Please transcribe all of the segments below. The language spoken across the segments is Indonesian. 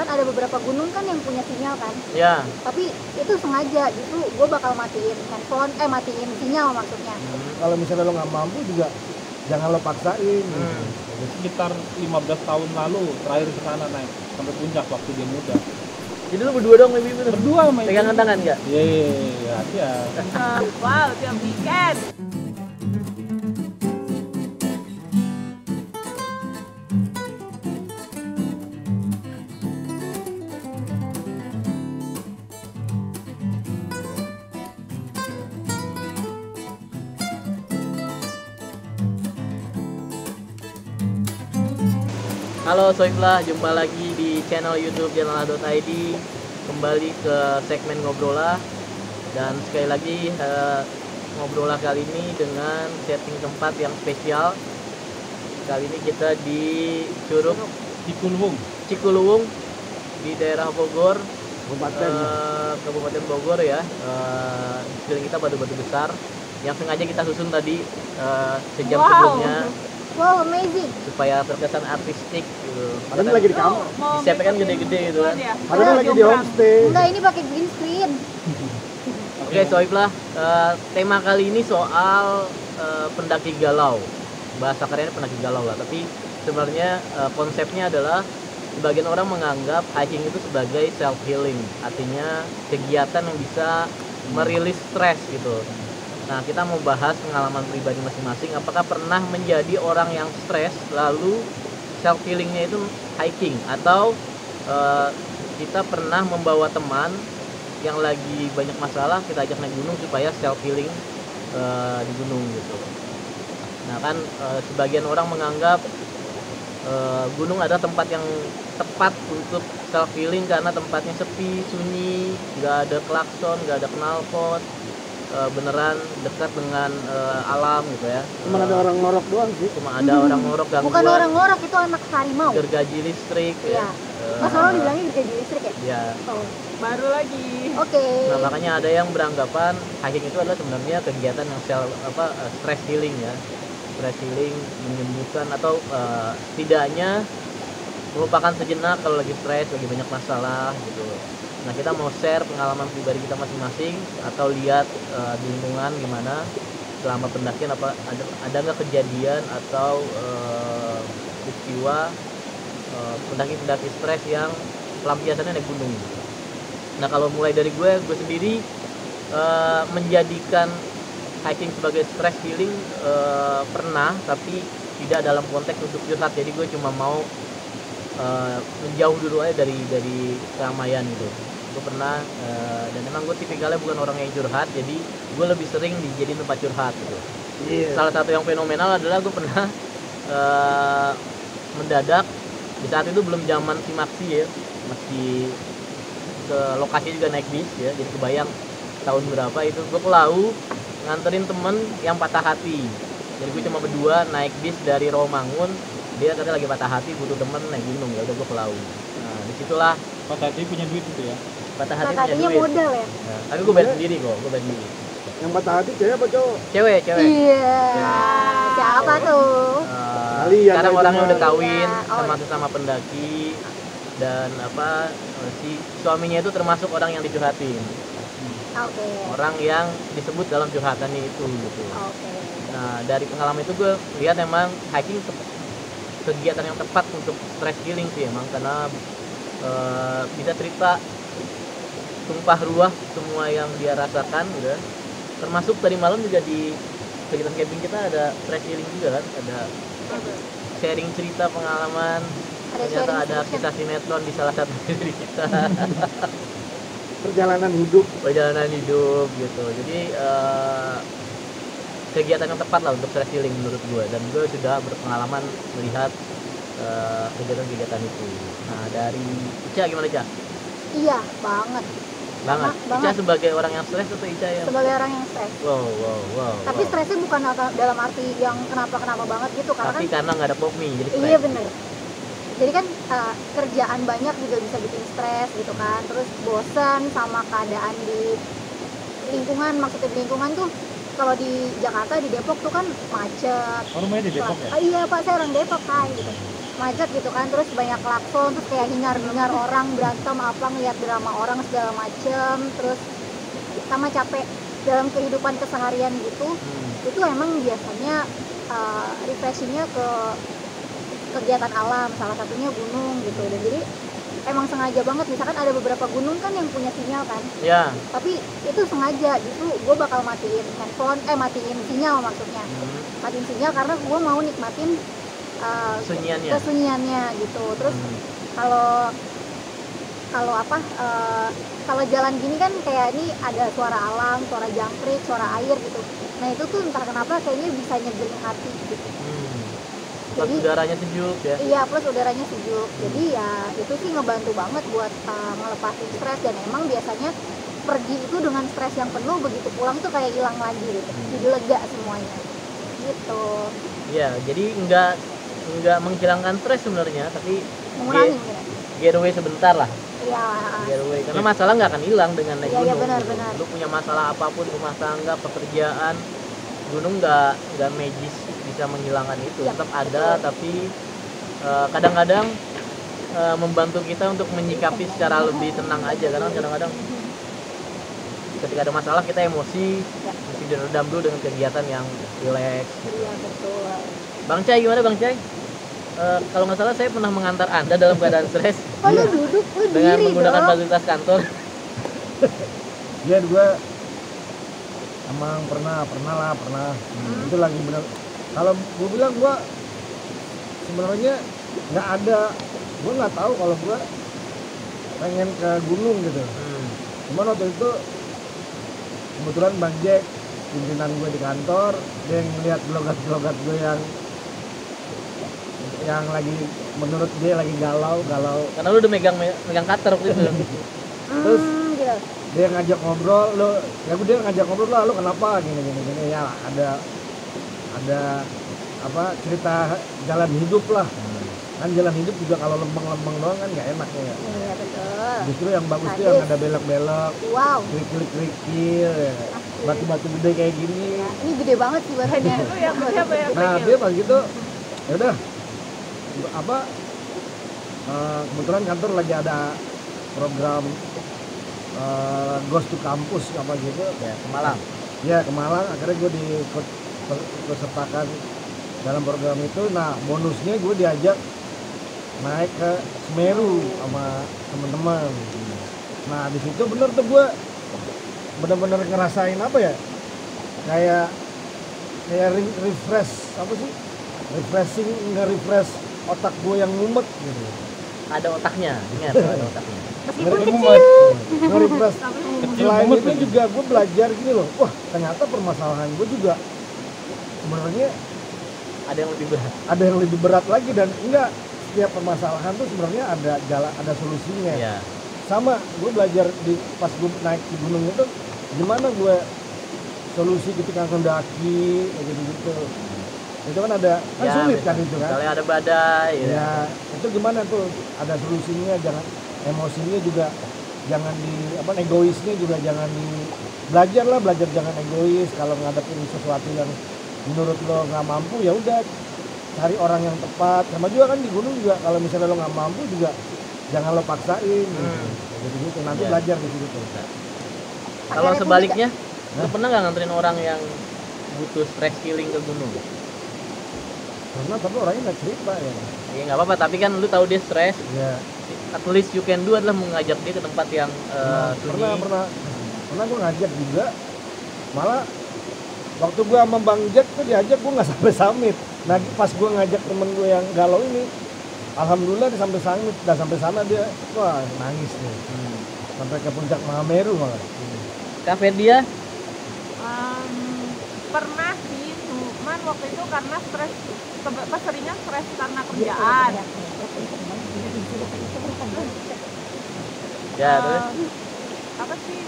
kan ada beberapa gunung kan yang punya sinyal kan? Ya tapi itu sengaja justru gue bakal matiin handphone eh matiin sinyal maksudnya. Hmm. kalau misalnya lo nggak mampu juga jangan lo paksain. Hmm. sekitar 15 tahun lalu terakhir ke sana naik sampai puncak waktu dia muda. Jadi lu berdua dong lebih bener berdua sama pegangan tangan nggak? Iya iya iya iya. Wow, tiap weekend. Halo Soiflah, jumpa lagi di channel YouTube Janala.id Kembali ke segmen Ngobrolah Dan sekali lagi eh, Ngobrolah kali ini dengan setting tempat yang spesial. Kali ini kita di Curug Cikulwung Cikuluwung Di daerah Bogor. Kabupaten. Eh, Kabupaten Bogor ya. Eh, Di sekeliling kita batu-batu besar Yang sengaja kita susun tadi eh, sejam Wow. sebelumnya wow amazing Supaya terkesan artistik gitu padahal ini lagi di kamar Di kan gede-gede gitu kan. ya? padahal lagi di homestay enggak ini pakai green screen Oke, Soib lah. Eh, tema kali ini soal eh, pendaki galau. Bahasa kerennya pendaki galau lah. Tapi sebenarnya eh, konsepnya adalah sebagian orang menganggap hiking itu sebagai self healing. Artinya kegiatan yang bisa merilis stres gitu. Nah, kita mau bahas pengalaman pribadi masing-masing. Apakah pernah menjadi orang yang stres lalu self healingnya itu hiking atau eh, kita pernah membawa teman yang lagi banyak masalah kita ajak naik gunung supaya self healing eh, di gunung gitu. Nah kan eh, sebagian orang menganggap eh, gunung adalah tempat yang tepat untuk self healing karena tempatnya sepi, sunyi, nggak ada klakson, nggak ada knalpot, eh, beneran dekat dengan eh, alam gitu ya. cuma ada Eh, orang ngorok doang sih cuma ada orang ngorok gangguan, bukan orang ngorok itu anak harimau gergaji listrik Iya. ya. Eh, oh selalu dibilangnya gergaji listrik ya ya. oh Baru lagi. oke Nah makanya ada yang beranggapan hiking itu adalah sebenarnya kegiatan yang sel apa stress healing ya, stress healing menyembuhkan atau eh, setidaknya melupakan sejenak kalau lagi stres, lagi banyak masalah gitu. Nah kita mau share pengalaman pribadi kita masing-masing atau lihat eh, di lingkungan gimana selama pendakian apa ada ada nggak kejadian atau eh, peristiwa eh, pendaki-pendaki stres yang pelampiasannya naik gunung. Nah kalau mulai dari gue, gue sendiri eh, menjadikan hiking sebagai stress healing eh, pernah, tapi tidak dalam konteks untuk curhat. Jadi gue cuma mau eh, menjauh dulu aja dari dari keramaian gitu. Gue pernah eh, dan emang gue tipikalnya bukan orang yang curhat, jadi gue lebih sering dijadiin tempat curhat gitu. Iya. Salah satu yang fenomenal adalah gue pernah eh, mendadak di saat itu belum zaman simaksi ya. Masih ke lokasi juga naik bis ya jadi kebayang tahun berapa itu. Gue ke Lau nganterin temen yang patah hati. Jadi gue cuma berdua naik bis dari Romangun dia katanya lagi patah hati butuh temen naik gunung. Ya udah gue ke Lau nah di situlah. Pas tadi punya duit itu ya? Patah hati nah, punya duit. modal ya? Nah, tapi gue bayar sendiri kok gue bayar sendiri. Yang patah hati cewek apa cowok? Cewek cewek. Iya. Siapa tuh? Eh, Kalian sekarang orangnya udah kawin Iya, oh. sama iya. sesama pendaki dan apa si suaminya itu termasuk orang yang dicurhatin. Oke. Orang yang disebut dalam curhatannya itu gitu. Oke. Nah dari pengalaman itu gue lihat emang hiking kegiatan yang tepat untuk stress healing sih emang karena eh, bisa cerita tumpah ruah semua yang dia rasakan gitu. Termasuk tadi malam juga di kegiatan camping kita ada stress healing juga kan ada sharing cerita pengalaman. Ada ternyata ada kisah sinetron di salah satu diri kita. Perjalanan hidup. Perjalanan hidup gitu. Jadi eh, kegiatan yang tepat lah untuk stress healing menurut gue dan gue sudah berpengalaman melihat eh, kegiatan-kegiatan itu. Nah dari Ica gimana Ica? iya banget. Banget? Banget, Ica sebagai orang yang stres atau Ica yang sebagai orang yang stres. Wow wow wow tapi wow. stresnya bukan dalam arti yang kenapa kenapa banget gitu karena tapi kan karena nggak ada pop mie jadi iya stres bener. Jadi kan uh, kerjaan banyak juga bisa bikin stres gitu kan. Terus bosan sama keadaan di lingkungan maksudnya di lingkungan tuh kalau di Jakarta di Depok tuh kan macet. Oh rumahnya di Depok ya? Ah, iya pak saya orang Depok kan gitu. Macet gitu kan terus banyak klakson terus kayak hingar-hingar orang berantem apa ngeliat drama orang segala macem terus sama capek dalam kehidupan keseharian gitu. Hmm. itu emang biasanya uh, refreshingnya ke kegiatan alam salah satunya gunung gitu. Dan jadi emang sengaja banget misalkan ada beberapa gunung kan yang punya sinyal kan Ya. tapi itu sengaja justru gue bakal matiin handphone eh matiin sinyal maksudnya Hmm. matiin sinyal karena gue mau nikmatin uh, Kesunyiannya. kesunyiannya gitu terus Hmm. kalau kalau apa uh, kalau jalan gini kan kayak ini ada suara alam suara jangkrik suara air gitu nah itu tuh entah kenapa kayaknya bisa nyegerin hati gitu Hmm. Plus Jadi- udaranya sejuk ya. iya plus udaranya sejuk jadi ya itu sih ngebantu banget buat uh, ngelepasin stres dan emang biasanya pergi itu dengan stres yang penuh begitu pulang tuh kayak hilang lagi gitu Hmm. jadi lega semuanya gitu Iya, jadi nggak nggak menghilangkan stres sebenarnya, tapi mengurangi mungkin ya. getaway sebentar lah. iya Getaway karena masalah nggak akan hilang dengan naik iya, gunung. benar, gitu. benar. Lu punya masalah apa pun rumah tangga, pekerjaan, gunung nggak nggak magis bisa menghilangkan itu. Iya, Tetap ada, betul. tapi eh, kadang-kadang eh, membantu kita untuk menyikapi secara lebih tenang aja karena kadang-kadang ketika ada masalah kita emosi Ya. mesti diredam dulu dengan kegiatan yang rileks iya betul Bang Cai gimana Bang Cai? Eh, kalau nggak salah saya pernah mengantar Anda dalam keadaan stres oh lu duduk lu dengan diri menggunakan dong fasilitas kantor. Iya gue emang pernah pernah lah pernah Hmm. itu lagi bener kalau gue bilang gue sebenarnya nggak ada gue nggak tahu kalau gue pengen ke gunung gitu Hmm. cuman waktu itu kebetulan bang Jack pimpinan gue di kantor dia ngeliat blogat-blogat gue yang yang lagi menurut dia lagi galau galau Karena lu udah megang megang cutter waktu itu. Terus- dia ngajak ngobrol lo ya gue dia ngajak ngobrol lah lo kenapa gini gini gini ya ada ada apa cerita jalan hidup lah. Kan jalan hidup juga kalau lempeng-lempeng doang kan nggak enak ya. Iya betul. Justru yang bagus tuh yang Sadis. ada belok-belok wow. klik-klik kerikil ya. batu-batu gede kayak gini. Ini gede banget sih yang siapa yang nah dia pas gitu ya udah. Apa eh, kebetulan kantor lagi ada program eh, Ghost to Campus apa gitu. Ya, ke Malang. ya ke Malang. Akhirnya gue diikut ikut sertakan dalam program itu. Nah bonusnya gue diajak naik ke Semeru sama teman-teman nah di situ bener tuh gue bener-bener ngerasain apa ya? Kayak kayak re- refresh apa sih? Refreshing nge-refresh otak gue yang mumet gitu. Ada otaknya, ingat ada otaknya. meskipun kecil. nge-refresh. Selain itu juga. gue belajar gini loh. Wah ternyata permasalahan gue juga sebenarnya Ada yang lebih berat. ada yang lebih berat lagi dan enggak setiap permasalahan tuh sebenarnya ada jalan ada solusinya Ya. sama gue belajar di pas gue naik di gunung itu gimana gue solusi ketika mendaki kayak gitu gitu itu kan ada kan Ya, sulit kan itu kan Misalnya ada badai ya. ya itu gimana tuh ada solusinya jangan emosinya juga jangan di apa egoisnya juga jangan di belajar lah belajar jangan egois kalau ngadepin sesuatu yang menurut lo nggak mampu ya udah cari orang yang tepat sama juga kan di gunung juga kalau misalnya lo nggak mampu juga jangan lo paksain gitu. Hmm. jadi gitu nanti Iya. belajar di situ tuh Kalau sebaliknya, Hah? pernah nggak nganterin orang yang butuh stress healing ke gunung? karena tapi orangnya nggak cerita ya Ya nggak apa-apa, tapi kan lu tahu dia stres, ya at least you can do adalah mengajak dia ke tempat yang eh, Nah, sunyi. pernah pernah pernah gue ngajak juga malah waktu gue sama bang Jack tuh diajak gue nggak sampai summit. Nah pas gue ngajak temen gue yang galau ini alhamdulillah dia sampai summit. Udah sampai sana dia wah nangis nih. Hmm. sampai ke puncak Mahameru malah. Cafe dia Em, pernah sih cuman waktu itu karena stres seringnya stres karena kerjaan. Ya terus? Eh, apa sih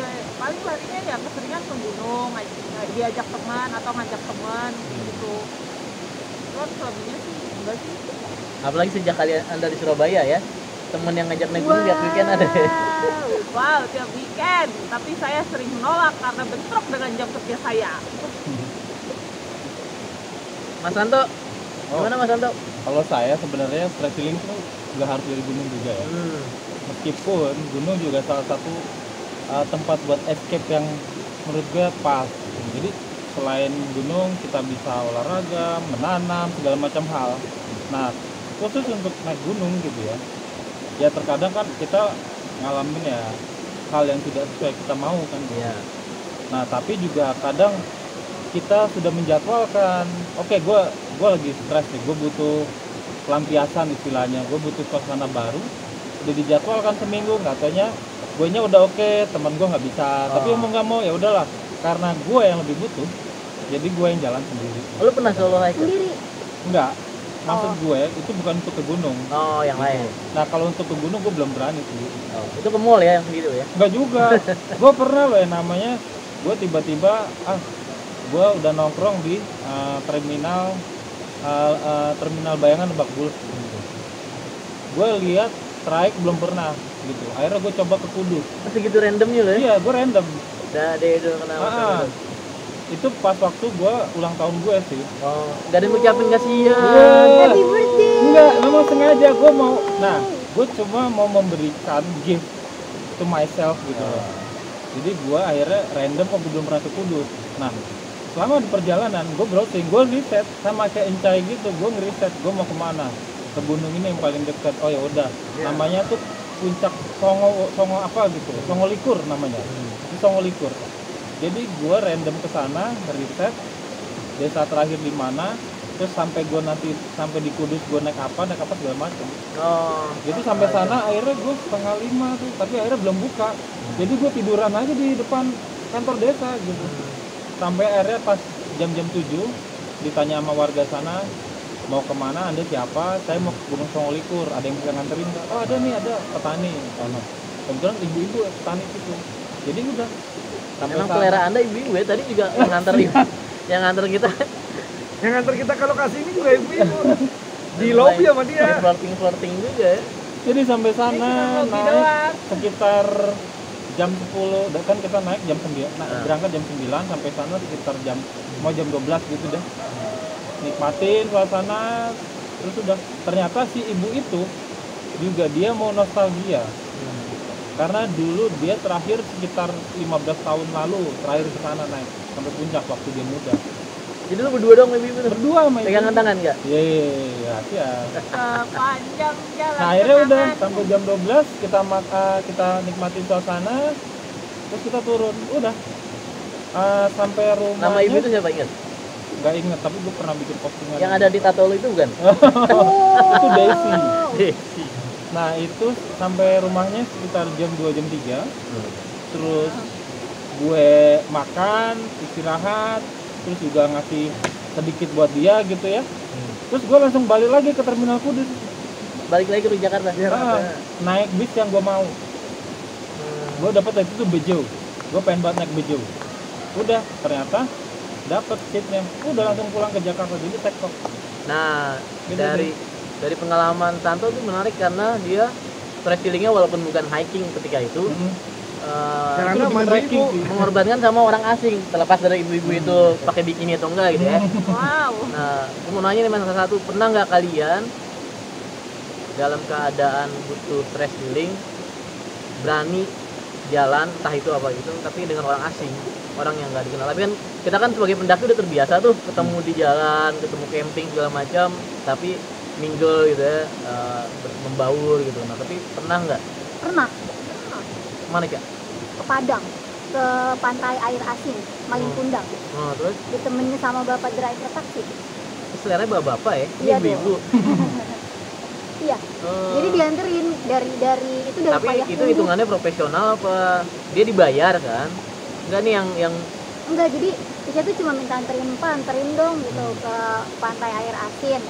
ya paling larinya ya keseringan ke gunung diajak teman atau ngajak teman gitu cuman selebihnya sih enggak sih apalagi sejak kalian anda di Surabaya ya temen yang ngajak naik gunung tiap weekend ada ya Wow, tiap weekend tapi saya sering menolak karena bentrok dengan jam kerja saya Mas Santo Oh. Gimana Mas Anto? Kalau saya sebenarnya stress healing itu nggak harus dari gunung juga ya. Hmm. Meskipun gunung juga salah satu uh, tempat buat escape yang menurut gue pas. gitu. Jadi selain gunung kita bisa olahraga, menanam segala macam hal. Nah khusus untuk naik gunung gitu ya. Ya terkadang kan kita ngalamin ya hal yang tidak sesuai kita mau kan. Iya. Nah, tapi juga kadang kita sudah menjadwalkan, oke gue gue lagi stres nih, gue butuh pelampiasan istilahnya, gue butuh suasana baru, udah dijadwalkan seminggu, nggak taunya gue nya udah oke, teman gue nggak bisa, tapi Oh. mau nggak mau ya udahlah, karena gue yang lebih butuh, jadi gue yang jalan sendiri. Oh, Lu pernah solo hiker? sendiri Enggak, maksud Oh. gue itu bukan untuk ke gunung. Oh, yang lain. Nah kalau untuk ke gunung gue belum berani sih. Oh, itu ke mall ya yang gitu ya. Enggak juga. gue pernah loh yang namanya gue tiba-tiba ah gue udah nongkrong di eh, terminal eh, eh, terminal Bayangan Lebak Bulus. Gue lihat trayek belum pernah gitu. Akhirnya gue coba ke Kudus. Masih gitu randomnya loh ya. Iya, gue random. Udah deh itu kenapa? Ah, itu pas waktu gue ulang tahun gue sih. Oh, enggak ada yang ngucapin kasihan. Iya. happy birthday Enggak, memang sengaja gue mau. Nah, gue cuma mau memberikan gift to myself gitu loh. Jadi gue akhirnya random kok belum pernah ke Kudus. Nah, selama di perjalanan gue browsing, gue riset sama kayak Encai gitu, gue ngeriset gue mau ke mana ke gunung ini yang paling dekat. Oh ya udah, namanya tuh puncak Songo Songo apa gitu, Songo Likur namanya. Itu Songo Likur. Jadi gue random ke sana, riset desa terakhir di mana, terus sampai gue nanti sampai di Kudus gue naik apa, naik apa segala macam. Oh. Jadi sampai sana akhirnya gue setengah lima tuh, tapi akhirnya belum buka. Jadi gue tiduran aja di depan kantor desa gitu. Sampai akhirnya pas jam-jam 7 ditanya sama warga sana mau ke mana anda siapa? Saya mau ke Gunung Songolikur ada yang bisa nganterin nggak? oh ada nih ada petani. Sana kebetulan ibu-ibu petani situ. Jadi udah. Sampai Emang selera Anda ibu-ibu ya? Tadi juga yang nganter yang nganter kita. Yang nganter kita ke lokasi ini juga ibu-ibu. Di lobby sama dia. flirting flirting juga ya. jadi sampai sana naik doang. sekitar jam 10 dah kan kita naik jam 9 nah, Ah. berangkat jam 9 sampai sana sekitar jam mau jam 12 gitu dah nikmatin suasana terus udah ternyata si ibu itu juga dia mau nostalgia karena dulu dia terakhir sekitar 15 tahun lalu terakhir ke sana naik sampai puncak waktu dia muda Jadi lu berdua dong ibu-ibu tuh. berdua sama ibu Pegangan tangan enggak? Iya, iya, iya, sepanjang jalan Nah akhirnya udah kenangan. sampai jam 12 kita mak eh, kita nikmatin suasana terus kita turun udah Eh, sampai rumahnya Nama ibu itu siapa ingat? Nggak inget tapi gue pernah bikin postingan Yang ada di tato lu itu bukan? itu Daisy Desi. nah itu sampai rumahnya sekitar jam 2 jam 3 terus gue makan istirahat terus juga ngasih sedikit buat dia gitu ya. Terus gue langsung balik lagi ke terminal Kudus. Balik lagi ke Jakarta. Ah, naik bis yang gue mau. Gue dapet itu tuh bejo. Gue pengen banget naik bejo. Udah ternyata dapet seatnya udah langsung pulang ke Jakarta jadi tektok Nah, Gitu dari dari pengalaman Santo tuh menarik karena dia stress healingnya walaupun bukan hiking ketika itu Mm. eh, Karena Itu ibu. sih. mengorbankan sama orang asing terlepas dari ibu-ibu itu pakai bikini atau enggak gitu ya. wow Nah, aku mau nanya nih mas satu, pernah nggak kalian dalam keadaan butuh stress healing berani jalan entah itu apa gitu tapi dengan orang asing orang yang nggak dikenal. Tapi kan kita kan sebagai pendaki udah terbiasa tuh ketemu di jalan ketemu camping segala macam tapi mingle gitu ya ber- membaur gitu. Nah tapi pernah nggak? Pernah. Mana kak? Ke Padang ke pantai air asin Malin Hmm. Kundang. Oh, terus? Ditemenin sama bapak driver taksi. Selera bapak-bapak ya? Iya ibu-ibu iya. Oh. jadi dianterin dari dari itu dari tapi Payakumbuh. itu hitungannya profesional apa dia dibayar kan? Enggak nih yang yang enggak jadi Tisha tuh cuma minta anterin pak anterin dong gitu ke pantai air asin.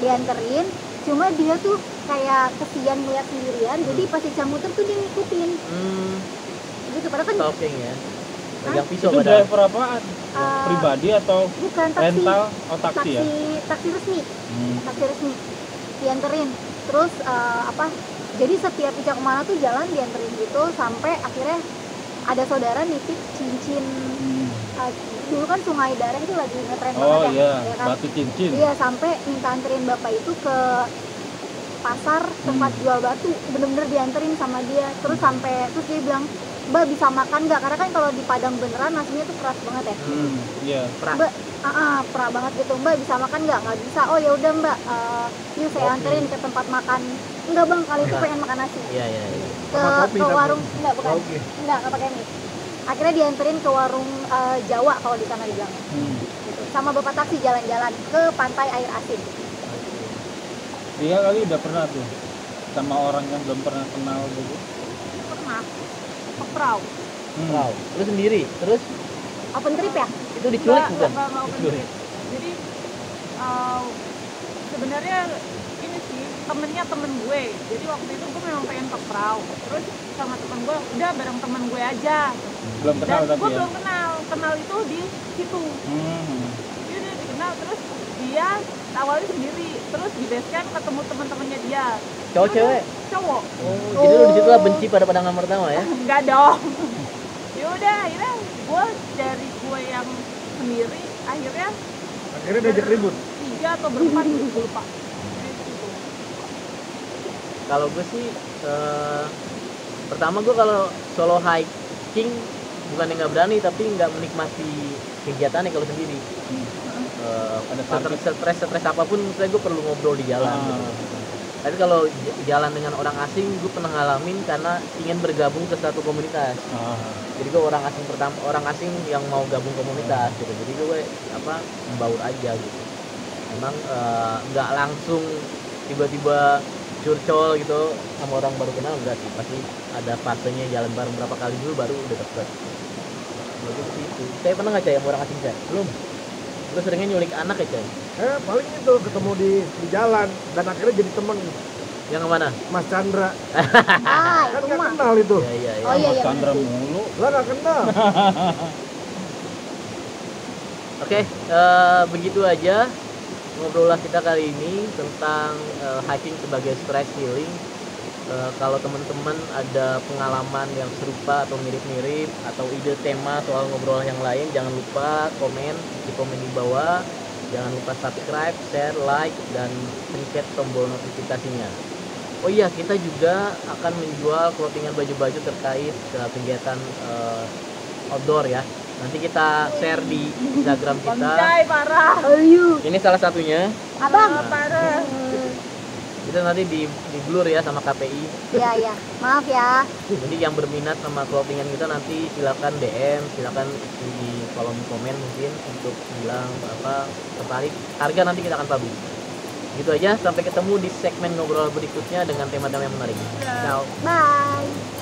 Dianterin cuma dia tuh kayak kesian ngeliat sendirian jadi pas Tisha muter tuh dia ngikutin. Hmm, gitu padahal kan stalking ya? Pegang pisau itu padahal. driver apaan? Ah. pribadi atau bukan taksi. rental? Oh taksi taksi ya taksi resmi. Hmm. taksi resmi. Dianterin terus eh, apa jadi setiap Ica ke mana tuh jalan dianterin gitu sampai akhirnya ada saudara nitip cincin. Uh, dulu kan sungai darah itu lagi ngetren oh banget iya. ya, ya kan? Batu cincin. Iya sampai minta anterin bapak itu ke pasar tempat Hmm. jual batu bener-bener dianterin sama dia. Terus sampai terus dia bilang mbak bisa makan nggak? Karena kan kalau di Padang beneran nasinya tuh keras banget ya. Hmm, iya Pra. mbak ah ah, perah banget gitu. Mbak bisa makan nggak? Nggak bisa. Oh ya udah mbak. Eh, yuk saya Kopi. anterin ke tempat makan. Enggak bang kali itu pengen makan nasi. Iya iya iya. ke, kopi ke tapi. warung. Enggak bukan. Oke. enggak nggak pakai mie. Akhirnya dianterin ke warung eh, Jawa kalau di sana dibilang. Hmm. gitu. sama bapak taksi jalan-jalan ke pantai air asin. Dia kali udah pernah tuh. Sama orang yang belum pernah kenal gitu. Pernah perahu hmm. wow lu sendiri? Terus? Open trip ya? Itu diculik bukan? enggak, enggak open trip. jadi uh, sebenarnya ini sih temennya temen gue. Jadi waktu itu gue memang pengen ke perahu terus sama temen gue udah bareng temen gue aja. Belum kenal dan tapi gue ya? belum kenal. Kenal itu di situ. Hmm. dia udah dikenal terus dia awalnya sendiri. Terus di base camp ketemu teman-temannya dia. Cowok cewek cowok. Oh, jadi lu di situ lah benci pada pandangan pertama ya? Enggak dong. Ya udah akhirnya gue dari gue yang sendiri akhirnya akhirnya diajak ribut? Tiga atau berempat gitu gue lupa. Kalau gue sih eh, pertama gue kalau solo hiking bukan yang nggak berani tapi nggak menikmati kegiatannya kalau sendiri. Eh, Ada stres target. stres stres apa pun saya gue perlu ngobrol di jalan Ah. gitu. Tapi kalau jalan dengan orang asing gue pernah ngalamin karena ingin bergabung ke satu komunitas. Ah. jadi gue orang asing pertama orang asing yang mau gabung komunitas gitu. Jadi gue apa membaur aja gitu. Emang eh, nggak langsung tiba-tiba curcol gitu sama orang baru kenal enggak sih. Pasti ada fasenya jalan bareng berapa kali dulu baru udah deket Bagus sih itu. Saya pernah nggak sama orang asing cah belum lu seringnya nyulik anak ya cah eh paling itu ketemu di, di jalan dan akhirnya jadi temen. Yang ke mana Mas Chandra. Ah kan mah kenal itu. Ya iya iya. Oh, iya, iya, Sandra bener. mulu. Lah nggak kenal. Oke, eh, begitu aja ngobrolan kita kali ini tentang eh, hiking sebagai stress healing. Eh, kalau teman-teman ada pengalaman yang serupa atau mirip-mirip atau ide tema soal ngobrol yang lain, jangan lupa komen di komen di bawah. Jangan lupa subscribe, share, like, dan pencet tombol notifikasinya. Oh iya, kita juga akan menjual clothingan baju-baju terkait eh, kegiatan eh, outdoor ya. Nanti kita share di Instagram kita. Parah Ini salah satunya. abang Ah, parah Kita nanti di di blur ya sama KPI. ya ya maaf ya Jadi yang berminat sama clothingan kita nanti silakan DM, silakan di kolom komen mungkin untuk bilang apa tertarik. Harga nanti kita akan publish. Gitu aja, sampai ketemu di segmen ngobrol berikutnya dengan tema-tema yang menarik. Ciao. bye